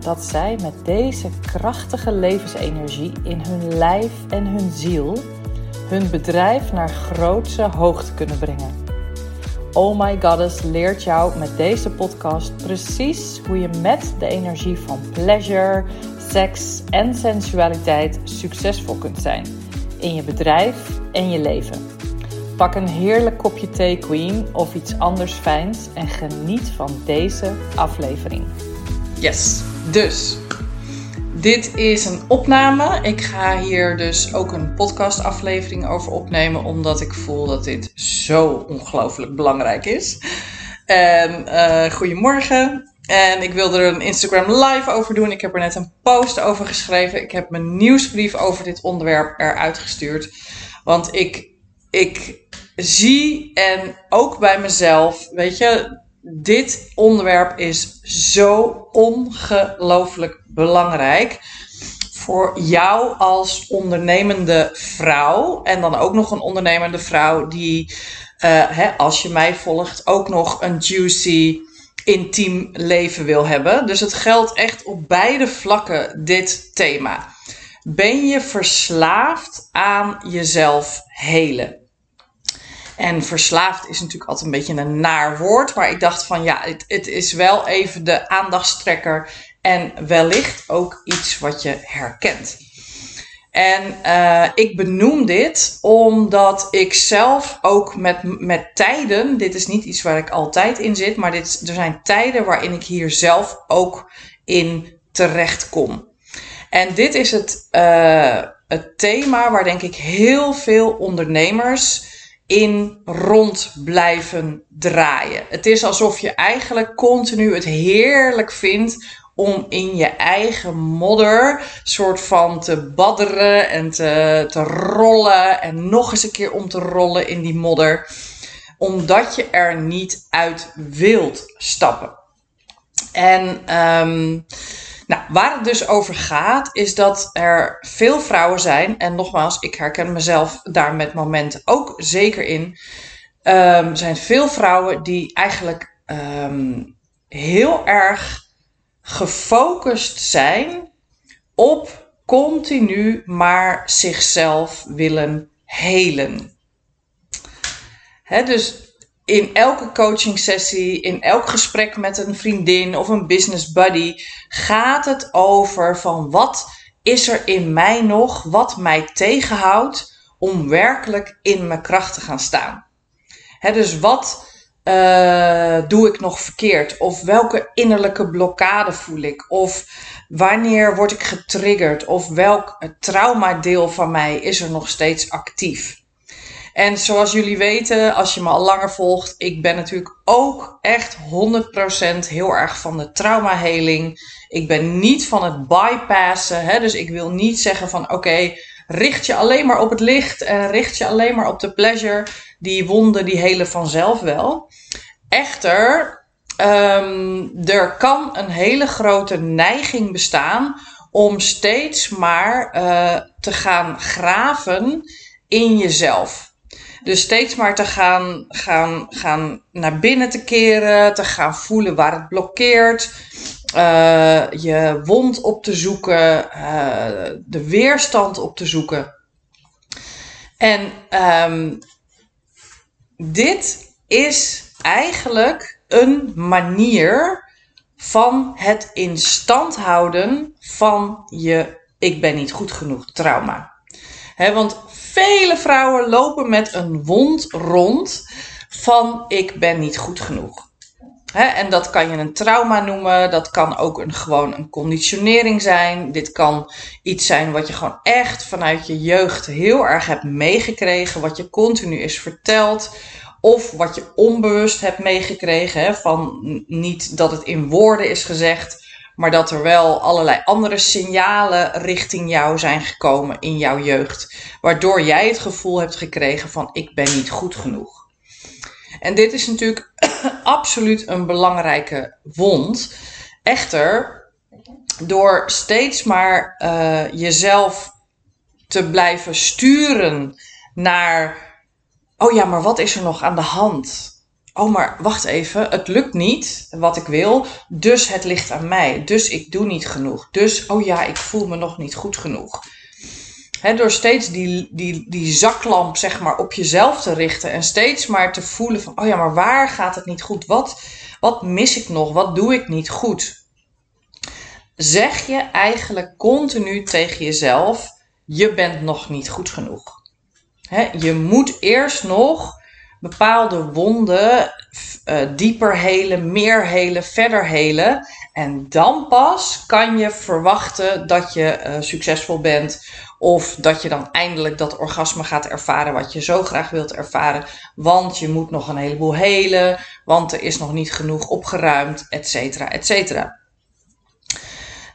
dat zij met deze krachtige levensenergie in hun lijf en hun ziel hun bedrijf naar grootse hoogte kunnen brengen. Oh My Goddess leert jou met deze podcast precies hoe je met de energie van pleasure, seks en sensualiteit succesvol kunt zijn in je bedrijf en je leven. Pak een heerlijk kopje thee, Queen, of iets anders fijns en geniet van deze aflevering. Yes, dus dit is een opname. Ik ga hier dus ook een podcastaflevering over opnemen, omdat ik voel dat dit zo ongelooflijk belangrijk is. En uh, goedemorgen. En ik wilde er een Instagram live over doen. Ik heb er net een post over geschreven. Ik heb mijn nieuwsbrief over dit onderwerp eruit gestuurd. Want ik, ik zie en ook bij mezelf, weet je, dit onderwerp is zo ongelooflijk belangrijk voor jou als ondernemende vrouw. En dan ook nog een ondernemende vrouw die, uh, hè, als je mij volgt, ook nog een juicy, intiem leven wil hebben. Dus het geldt echt op beide vlakken, dit thema. Ben je verslaafd aan jezelf helen? En verslaafd is natuurlijk altijd een beetje een naar woord. Maar ik dacht van ja, het, het is wel even de aandachtstrekker. En wellicht ook iets wat je herkent. En uh, ik benoem dit omdat ik zelf ook met, met tijden, dit is niet iets waar ik altijd in zit, maar dit, er zijn tijden waarin ik hier zelf ook in terecht kom. En dit is het, uh, het thema waar denk ik heel veel ondernemers in rond blijven draaien. Het is alsof je eigenlijk continu het heerlijk vindt om in je eigen modder soort van te badderen en te, te rollen en nog eens een keer om te rollen in die modder, omdat je er niet uit wilt stappen. En um, nou, waar het dus over gaat, is dat er veel vrouwen zijn. En nogmaals, ik herken mezelf daar met momenten ook zeker in. Um, zijn veel vrouwen die eigenlijk um, heel erg gefocust zijn op continu maar zichzelf willen helen. He, dus in elke coaching sessie, in elk gesprek met een vriendin of een business buddy, gaat het over van wat is er in mij nog wat mij tegenhoudt om werkelijk in mijn kracht te gaan staan. Dus wat uh, doe ik nog verkeerd? Of welke innerlijke blokkade voel ik? Of wanneer word ik getriggerd? Of welk traumadeel van mij is er nog steeds actief? En zoals jullie weten, als je me al langer volgt, ik ben natuurlijk ook echt 100% heel erg van de traumaheling. Ik ben niet van het bypassen. Hè? Dus ik wil niet zeggen van oké, richt je alleen maar op het licht en richt je alleen maar op de pleasure. Die wonden die helen vanzelf wel. Echter, um, er kan een hele grote neiging bestaan om steeds maar uh, te gaan graven in jezelf. Dus steeds maar te gaan, gaan, gaan naar binnen te keren, te gaan voelen waar het blokkeert. Uh, je wond op te zoeken, uh, de weerstand op te zoeken. En um, dit is eigenlijk een manier van het in stand houden van je ik ben niet goed genoeg trauma. He, want vele vrouwen lopen met een wond rond van ik ben niet goed genoeg. en dat kan je een trauma noemen, dat kan ook een, gewoon een conditionering zijn. Dit kan iets zijn wat je gewoon echt vanuit je jeugd heel erg hebt meegekregen, wat je continu is verteld. Of wat je onbewust hebt meegekregen, van niet dat het in woorden is gezegd, maar dat er wel allerlei andere signalen richting jou zijn gekomen in jouw jeugd, waardoor jij het gevoel hebt gekregen van ik ben niet goed genoeg. En dit is natuurlijk absoluut een belangrijke wond. Echter, door steeds maar uh, jezelf te blijven sturen naar, oh ja, maar wat is er nog aan de hand? Oh maar wacht even, het lukt niet wat ik wil, dus het ligt aan mij. Dus ik doe niet genoeg. Dus, oh ja, ik voel me nog niet goed genoeg. Door steeds die, die, die zaklamp zeg maar, op jezelf te richten en steeds maar te voelen van, oh ja, maar waar gaat het niet goed? Wat, wat mis ik nog? Wat doe ik niet goed? Zeg je eigenlijk continu tegen jezelf, je bent nog niet goed genoeg. Je moet eerst nog bepaalde wonden uh, dieper helen, meer helen, verder helen. En dan pas kan je verwachten dat je uh, succesvol bent. Of dat je dan eindelijk dat orgasme gaat ervaren wat je zo graag wilt ervaren. Want je moet nog een heleboel helen. Want er is nog niet genoeg opgeruimd, et cetera, et cetera.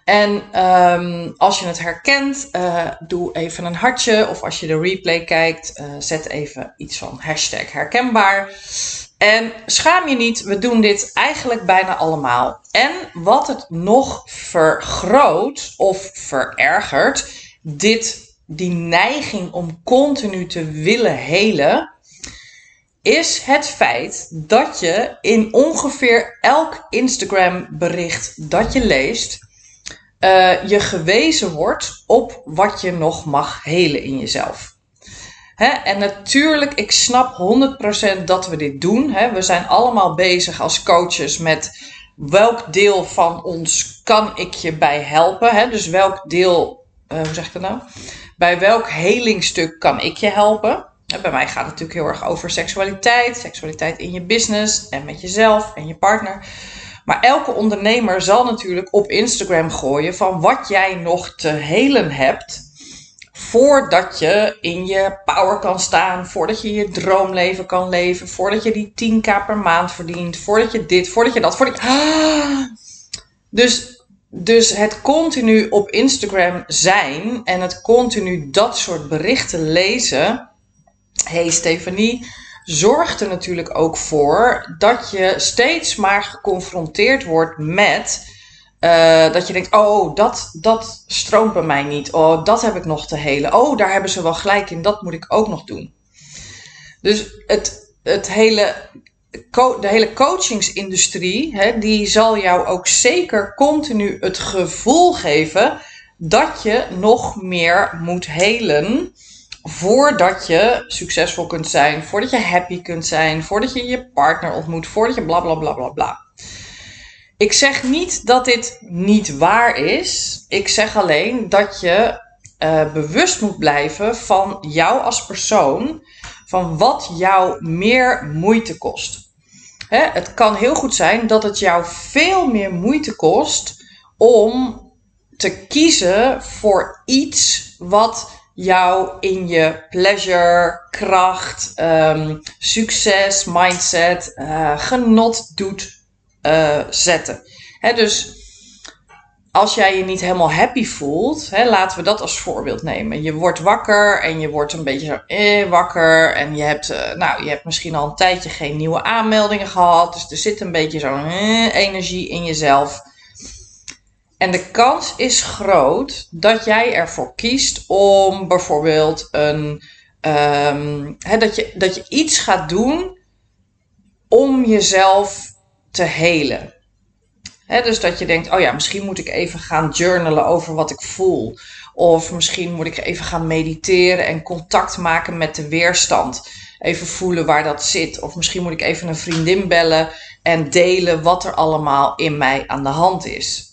En um, als je het herkent, uh, doe even een hartje. Of als je de replay kijkt, uh, zet even iets van hashtag herkenbaar. En schaam je niet, we doen dit eigenlijk bijna allemaal. En wat het nog vergroot of verergert, dit, die neiging om continu te willen helen, is het feit dat je in ongeveer elk Instagram bericht dat je leest uh, je gewezen wordt op wat je nog mag helen in jezelf. En natuurlijk, ik snap 100% dat we dit doen. We zijn allemaal bezig als coaches met welk deel van ons kan ik je bij helpen. Dus welk deel, uh, hoe zeg ik dat nou? Bij welk helingstuk kan ik je helpen? Bij mij gaat het natuurlijk heel erg over seksualiteit, seksualiteit in je business en met jezelf en je partner. Maar elke ondernemer zal natuurlijk op Instagram gooien van wat jij nog te helen hebt. Voordat je in je power kan staan, voordat je je droomleven kan leven, voordat je die 10k per maand verdient, voordat je dit, voordat je dat, voordat je... Dus, dus het continu op Instagram zijn en het continu dat soort berichten lezen. hey Stefanie, zorgt er natuurlijk ook voor dat je steeds maar geconfronteerd wordt met uh, dat je denkt: oh, dat, dat stroomt bij mij niet. Oh, dat heb ik nog te helen. Oh, daar hebben ze wel gelijk in. Dat moet ik ook nog doen. Dus het, het hele, de hele coachingsindustrie, hè, die zal jou ook zeker continu het gevoel geven dat je nog meer moet helen voordat je succesvol kunt zijn, voordat je happy kunt zijn, voordat je je partner ontmoet, voordat je bla bla bla bla bla. Ik zeg niet dat dit niet waar is. Ik zeg alleen dat je uh, bewust moet blijven van jou als persoon, van wat jou meer moeite kost. Hè, het kan heel goed zijn dat het jou veel meer moeite kost om te kiezen voor iets wat jou in je pleasure, kracht, um, succes, mindset, uh, genot doet uh, zetten. Dus als jij je niet helemaal happy voelt, laten we dat als voorbeeld nemen. Je wordt wakker en je wordt een beetje zo eh, wakker. En je hebt, uh, nou, je hebt misschien al een tijdje geen nieuwe aanmeldingen gehad. Dus er zit een beetje zo'n eh, energie in jezelf. En de kans is groot dat jij ervoor kiest om bijvoorbeeld een, um, dat, je, dat je iets gaat doen om jezelf te helen. dus dat je denkt, oh ja, misschien moet ik even gaan journalen over wat ik voel. Of misschien moet ik even gaan mediteren en contact maken met de weerstand. Even voelen waar dat zit. Of misschien moet ik even een vriendin bellen en delen wat er allemaal in mij aan de hand is.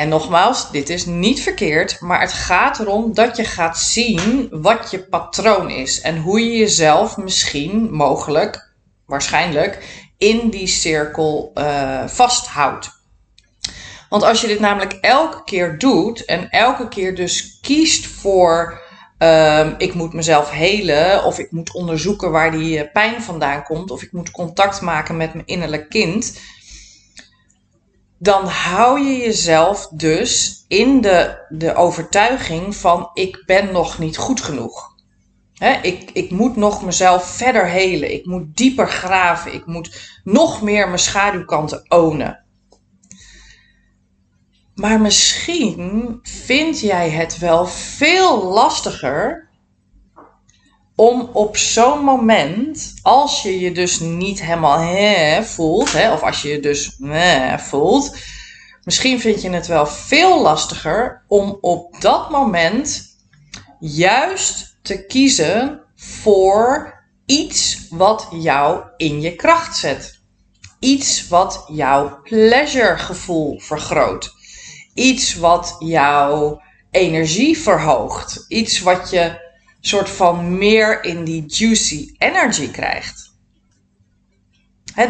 En nogmaals, dit is niet verkeerd, maar het gaat erom dat je gaat zien wat je patroon is en hoe je jezelf misschien, mogelijk, waarschijnlijk, in die cirkel uh, vasthoudt. Want als je dit namelijk elke keer doet en elke keer dus kiest voor um, ik moet mezelf helen of ik moet onderzoeken waar die eh, pijn vandaan komt of ik moet contact maken met mijn innerlijk kind dan hou je jezelf dus in de, de overtuiging van ik ben nog niet goed genoeg. ik, ik moet nog mezelf verder helen. Ik moet dieper graven. Ik moet nog meer mijn schaduwkanten ownen. Maar misschien vind jij het wel veel lastiger om op zo'n moment, als je je dus niet helemaal hè voelt, hè, of als je je dus hè voelt, misschien vind je het wel veel lastiger om op dat moment juist te kiezen voor iets wat jou in je kracht zet. Iets wat jouw pleasuregevoel vergroot. Iets wat jouw energie verhoogt. Iets wat je soort van meer in die juicy energy krijgt.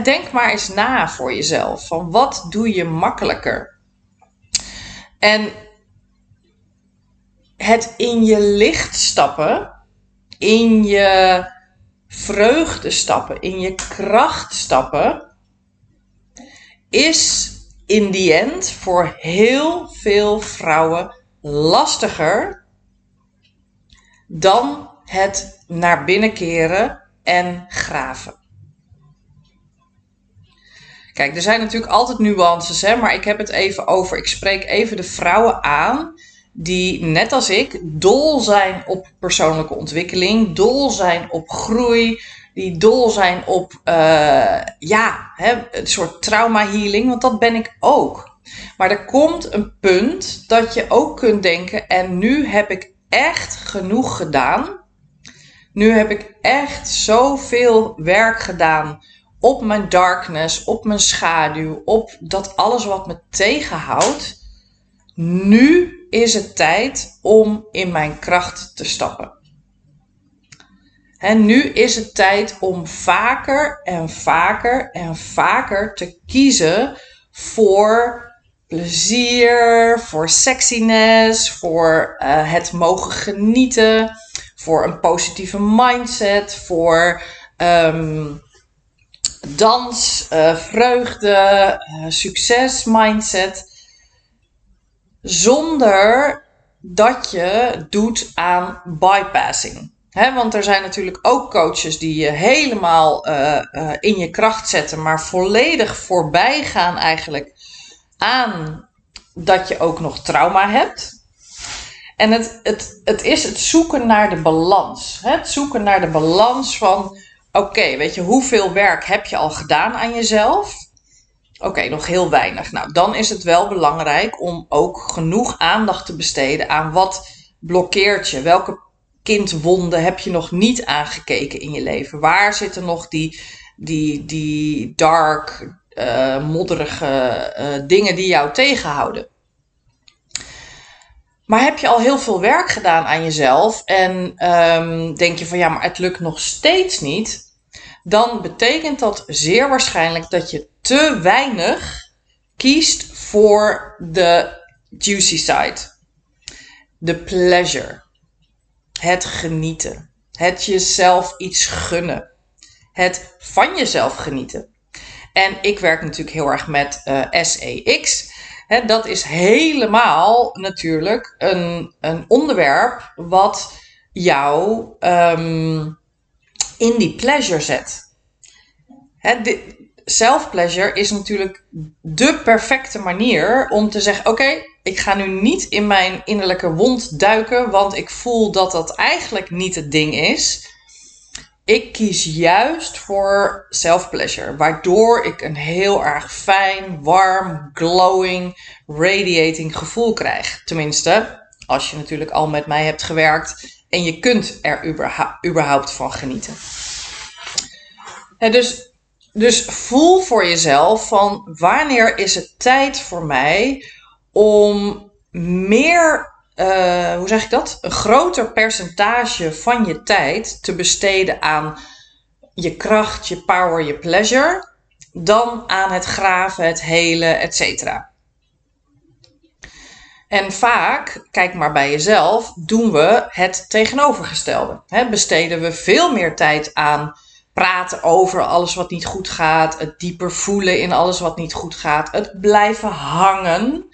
denk maar eens na voor jezelf. Van wat doe je makkelijker? En het in je licht stappen, in je vreugde stappen, in je kracht stappen, is in die end voor heel veel vrouwen lastiger dan het naar binnen keren en graven. Kijk, er zijn natuurlijk altijd nuances, hè, maar ik heb het even over. Ik spreek even de vrouwen aan die, net als ik, dol zijn op persoonlijke ontwikkeling, dol zijn op groei, die dol zijn op uh, ja, hè, een soort trauma healing, want dat ben ik ook. Maar er komt een punt dat je ook kunt denken: en nu heb ik echt genoeg gedaan. Nu heb ik echt zoveel werk gedaan op mijn darkness, op mijn schaduw, op dat alles wat me tegenhoudt. Nu is het tijd om in mijn kracht te stappen. En nu is het tijd om vaker en vaker en vaker te kiezen voor plezier, voor sexiness, voor uh, het mogen genieten, voor een positieve mindset, voor um, dans, uh, vreugde, uh, succes mindset. Zonder dat je doet aan bypassing. Want er zijn natuurlijk ook coaches die je helemaal in je kracht zetten, maar volledig voorbij gaan eigenlijk aan dat je ook nog trauma hebt. En het, het, het is het zoeken naar de balans. Het zoeken naar de balans van: oké, weet je, hoeveel werk heb je al gedaan aan jezelf? Oké, nog heel weinig. Nou, dan is het wel belangrijk om ook genoeg aandacht te besteden aan wat blokkeert je. Welke kindwonden heb je nog niet aangekeken in je leven? Waar zitten nog die, die, die dark, uh, modderige uh, dingen die jou tegenhouden. Maar heb je al heel veel werk gedaan aan jezelf en um, denk je van ja, maar het lukt nog steeds niet, dan betekent dat zeer waarschijnlijk dat je te weinig kiest voor de juicy side. De pleasure. Het genieten. Het jezelf iets gunnen. Het van jezelf genieten. En ik werk natuurlijk heel erg met eh, SEX. dat is helemaal natuurlijk een, een onderwerp wat jou um, in die pleasure zet. Self-pleasure is natuurlijk de perfecte manier om te zeggen: Oké, ik ga nu niet in mijn innerlijke wond duiken, want ik voel dat dat eigenlijk niet het ding is. Ik kies juist voor self-pleasure, waardoor ik een heel erg fijn, warm, glowing, radiating gevoel krijg. Tenminste, als je natuurlijk al met mij hebt gewerkt en je kunt er überhaupt van genieten. dus, dus voel voor jezelf van wanneer is het tijd voor mij om meer uh, hoe zeg ik dat? Een groter percentage van je tijd te besteden aan je kracht, je power, je pleasure, dan aan het graven, het helen, etc. En vaak, kijk maar bij jezelf, doen we het tegenovergestelde. Besteden we veel meer tijd aan praten over alles wat niet goed gaat, het dieper voelen in alles wat niet goed gaat, het blijven hangen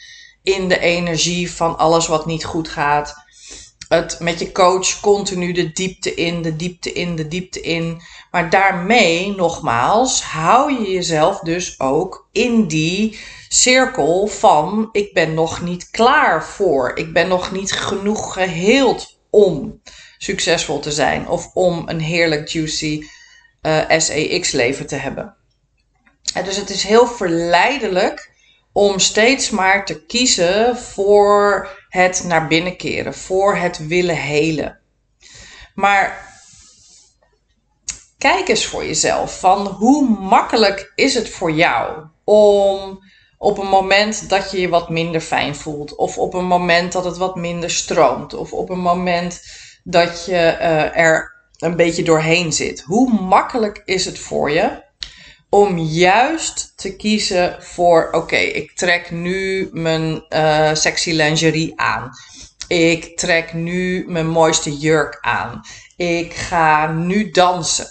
in de energie van alles wat niet goed gaat. Het met je coach continu de diepte in, de diepte in, de diepte in. Maar daarmee, nogmaals, hou je jezelf dus ook in die cirkel van ik ben nog niet klaar voor. Ik ben nog niet genoeg geheeld om. succesvol te zijn of om een heerlijk juicy uh, eh, SEX leven te hebben. dus het is heel verleidelijk om steeds maar te kiezen voor het naar binnen keren, voor het willen helen. Maar kijk eens voor jezelf van hoe makkelijk is het voor jou om op een moment dat je je wat minder fijn voelt, of op een moment dat het wat minder stroomt, of op een moment dat je uh, er een beetje doorheen zit. Hoe makkelijk is het voor je om juist te kiezen voor: oké, ik trek nu mijn uh, sexy lingerie aan. Ik trek nu mijn mooiste jurk aan. Ik ga nu dansen.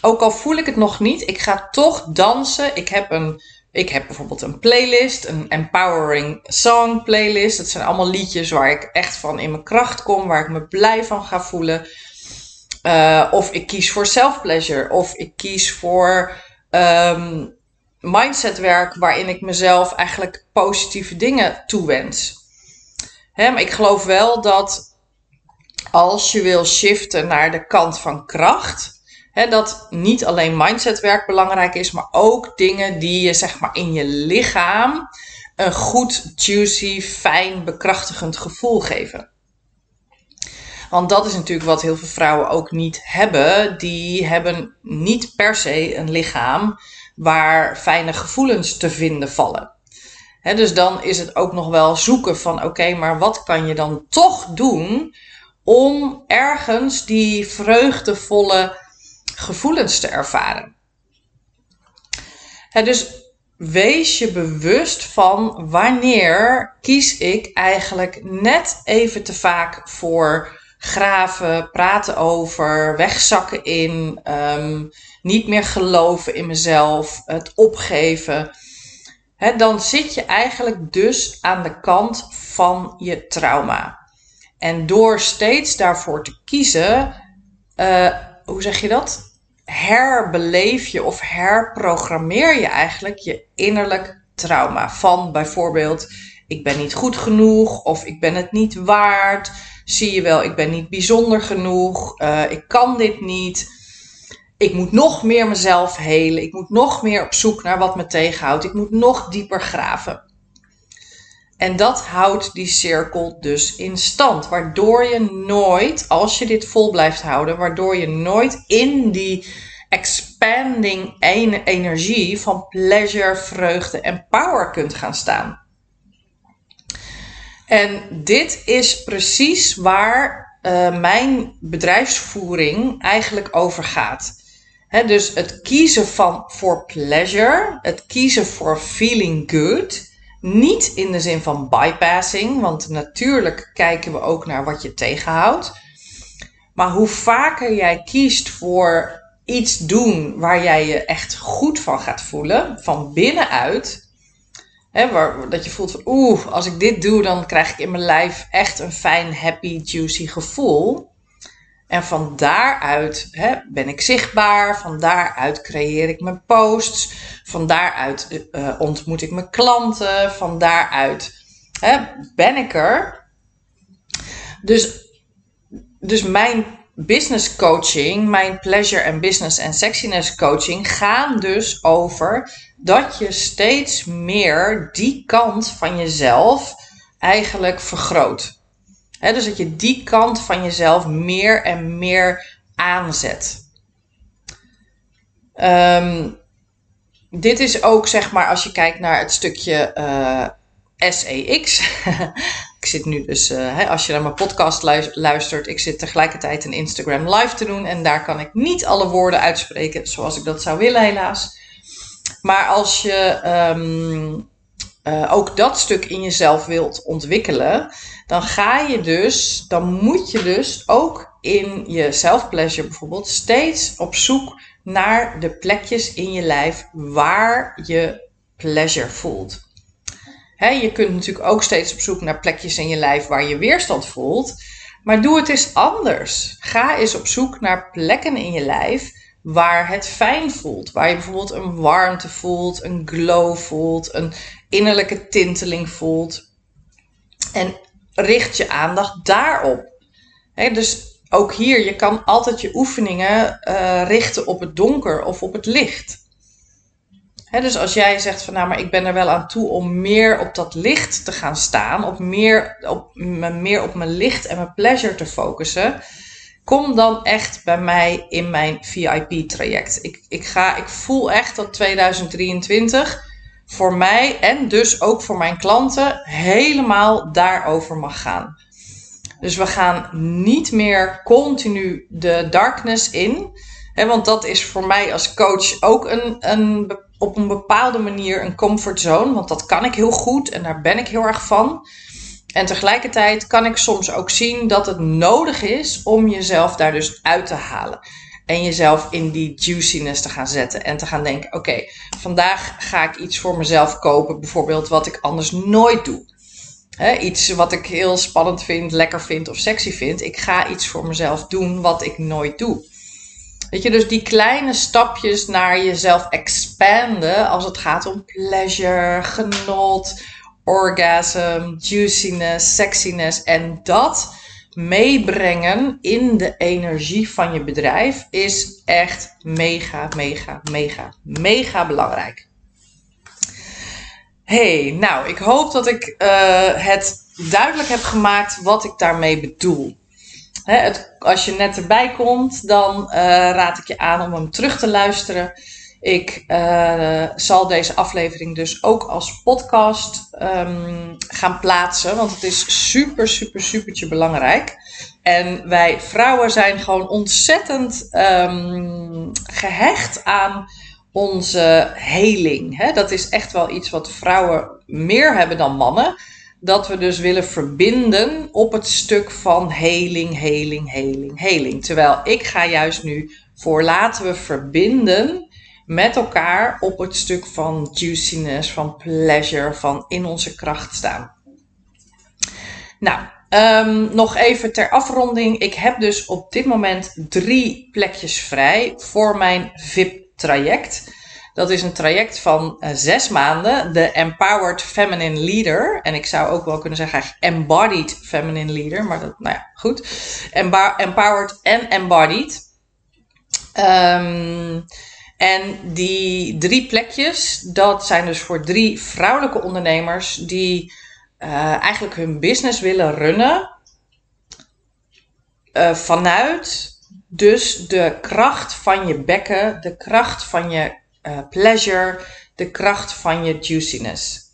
Ook al voel ik het nog niet, ik ga toch dansen. Ik heb een ik heb bijvoorbeeld een playlist, een empowering song playlist. Dat zijn allemaal liedjes waar ik echt van in mijn kracht kom, waar ik me blij van ga voelen. Uh, of ik kies voor self-pleasure, of ik kies voor um, mindsetwerk waarin ik mezelf eigenlijk positieve dingen toewens. Hè, maar ik geloof wel dat als je wil shiften naar de kant van kracht, dat niet alleen mindsetwerk belangrijk is, maar ook dingen die je zeg maar in je lichaam een goed, juicy, fijn, bekrachtigend gevoel geven. Want dat is natuurlijk wat heel veel vrouwen ook niet hebben. Die hebben niet per se een lichaam waar fijne gevoelens te vinden vallen. dus dan is het ook nog wel zoeken van oké, maar wat kan je dan toch doen om ergens die vreugdevolle gevoelens te ervaren. dus wees je bewust van wanneer kies ik eigenlijk net even te vaak voor graven, praten over, wegzakken in, ehm, niet meer geloven in mezelf, het opgeven. dan zit je eigenlijk dus aan de kant van je trauma. En door steeds daarvoor te kiezen, uh, hoe zeg je dat? herbeleef je of herprogrammeer je eigenlijk je innerlijk trauma. Van bijvoorbeeld, ik ben niet goed genoeg of ik ben het niet waard. Zie je wel, ik ben niet bijzonder genoeg. Uh, ik kan dit niet. Ik moet nog meer mezelf helen. Ik moet nog meer op zoek naar wat me tegenhoudt. Ik moet nog dieper graven. En dat houdt die cirkel dus in stand. Waardoor je nooit, als je dit vol blijft houden, waardoor je nooit in die expanding energie van pleasure, vreugde en power kunt gaan staan. En dit is precies waar uh, mijn bedrijfsvoering eigenlijk over gaat. dus het kiezen van voor pleasure, het kiezen voor feeling good niet in de zin van bypassing, want natuurlijk kijken we ook naar wat je tegenhoudt. Maar hoe vaker jij kiest voor iets doen waar jij je echt goed van gaat voelen, van binnenuit. Hè, dat je voelt van oeh, als ik dit doe, dan krijg ik in mijn lijf echt een fijn, happy, juicy gevoel. En van daaruit hè, ben ik zichtbaar, van daaruit creëer ik mijn posts, van daaruit uh, ontmoet ik mijn klanten, van daaruit hè, ben ik er. Dus, dus mijn business coaching, mijn pleasure en business en sexiness coaching gaan dus over dat je steeds meer die kant van jezelf eigenlijk vergroot dus dat je die kant van jezelf meer en meer aanzet. Ehm, dit is ook zeg maar als je kijkt naar het stukje eh, SEX. ik zit nu dus, uh, als je naar mijn podcast luistert, ik zit tegelijkertijd een Instagram live te doen en daar kan ik niet alle woorden uitspreken zoals ik dat zou willen, helaas. Maar als je um, uh, ook dat stuk in jezelf wilt ontwikkelen, dan ga je dus, dan moet je dus ook in je self-pleasure bijvoorbeeld steeds op zoek naar de plekjes in je lijf waar je pleasure voelt. Je kunt natuurlijk ook steeds op zoek naar plekjes in je lijf waar je weerstand voelt. Maar doe het eens anders. Ga eens op zoek naar plekken in je lijf waar het fijn voelt. Waar je bijvoorbeeld een warmte voelt, een glow voelt, een innerlijke tinteling voelt. En richt je aandacht daarop. dus ook hier, je kan altijd je oefeningen uh, richten op het donker of op het licht. Dus als jij zegt van nou, maar ik ben er wel aan toe om meer op dat licht te gaan staan, op meer op, meer op mijn licht en mijn pleasure te focussen, kom dan echt bij mij in mijn VIP-traject. Ik, ik, ga, ik voel echt dat 2023 voor mij en dus ook voor mijn klanten helemaal daarover mag gaan. Dus we gaan niet meer continu de darkness in. Want dat is voor mij als coach ook een, een, op een bepaalde manier een comfortzone. Want dat kan ik heel goed en daar ben ik heel erg van. En tegelijkertijd kan ik soms ook zien dat het nodig is om jezelf daar dus uit te halen. En jezelf in die juiciness te gaan zetten. En te gaan denken: oké, vandaag ga ik iets voor mezelf kopen. Bijvoorbeeld wat ik anders nooit doe. iets wat ik heel spannend vind, lekker vind of sexy vind. Ik ga iets voor mezelf doen wat ik nooit doe. Weet je, dus die kleine stapjes naar jezelf expanden als het gaat om pleasure, genot, orgasm, juiciness, sexiness en dat meebrengen in de energie van je bedrijf is echt mega, mega, mega, mega belangrijk. Hey, nou, ik hoop dat ik uh, het duidelijk heb gemaakt wat ik daarmee bedoel. Het, als je net erbij komt, dan uh, raad ik je aan om hem terug te luisteren. Ik uh, zal deze aflevering dus ook als podcast um, gaan plaatsen, want het is super, super, supertje belangrijk. En wij vrouwen zijn gewoon ontzettend um, gehecht aan onze heling. Dat is echt wel iets wat vrouwen meer hebben dan mannen. Dat we dus willen verbinden op het stuk van heling, heling, heling, heling. Terwijl ik ga juist nu voor laten we verbinden met elkaar op het stuk van juiciness, van pleasure, van in onze kracht staan. Nou, um, nog even ter afronding. Ik heb dus op dit moment drie plekjes vrij voor mijn VIP-traject. Dat is een traject van uh, zes maanden, de Empowered Feminine Leader. En ik zou ook wel kunnen zeggen Embodied Feminine Leader, maar dat, nou ja, goed. empowered en Embodied. Um, en die drie plekjes, dat zijn dus voor drie vrouwelijke ondernemers die uh, eigenlijk hun business willen runnen uh, vanuit dus de kracht van je bekken, de kracht van je uh, pleasure, de kracht van je juiciness.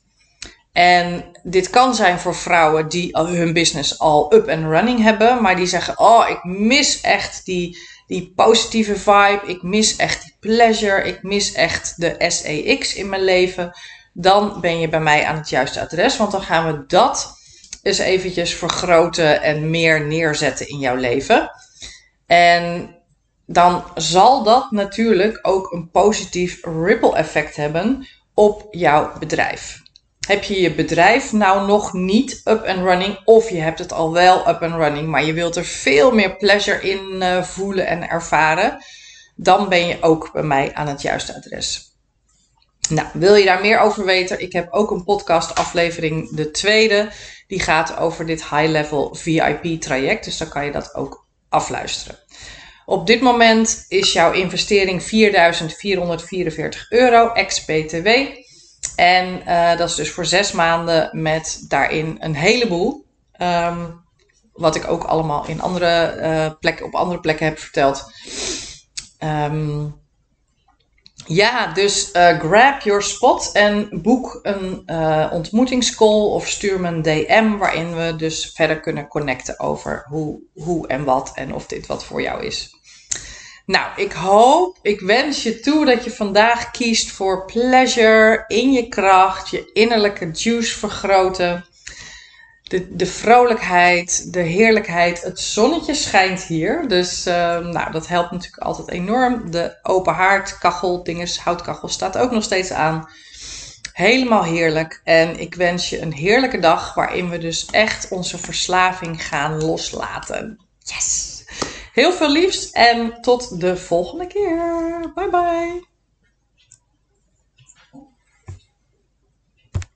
En dit kan zijn voor vrouwen die hun business al up and running hebben, maar die zeggen: Oh, ik mis echt die die positieve vibe. Ik mis echt die pleasure. Ik mis echt de SEX in mijn leven. Dan ben je bij mij aan het juiste adres. Want dan gaan we dat eens eventjes vergroten en meer neerzetten in jouw leven. En dan zal dat natuurlijk ook een positief ripple effect hebben op jouw bedrijf. Heb je je bedrijf nou nog niet up and running of je hebt het al wel up and running, maar je wilt er veel meer pleasure in uh, voelen en ervaren, dan ben je ook bij mij aan het juiste adres. Nou, wil je daar meer over weten? Ik heb ook een podcast aflevering, de tweede, die gaat over dit high level VIP traject, dus dan kan je dat ook afluisteren. Op dit moment is jouw investering 4.444 euro ex-BTW. En uh, dat is dus voor zes maanden met daarin een heleboel. Um, wat ik ook allemaal in andere, uh, plekken, op andere plekken heb verteld. Um, ja, dus uh, grab your spot en boek een uh, ontmoetingscall of stuur me een DM waarin we dus verder kunnen connecten over hoe, hoe en wat en of dit wat voor jou is. Nou, ik hoop, ik wens je toe dat je vandaag kiest voor pleasure, in je kracht, je innerlijke juice vergroten. De, de vrolijkheid, de heerlijkheid. Het zonnetje schijnt hier. Dus uh, nou, dat helpt natuurlijk altijd enorm. De open haard, kachel, dinges, houtkachel staat ook nog steeds aan. Helemaal heerlijk. En ik wens je een heerlijke dag waarin we dus echt onze verslaving gaan loslaten. Yes! Heel veel liefs en tot de volgende keer. Bye bye.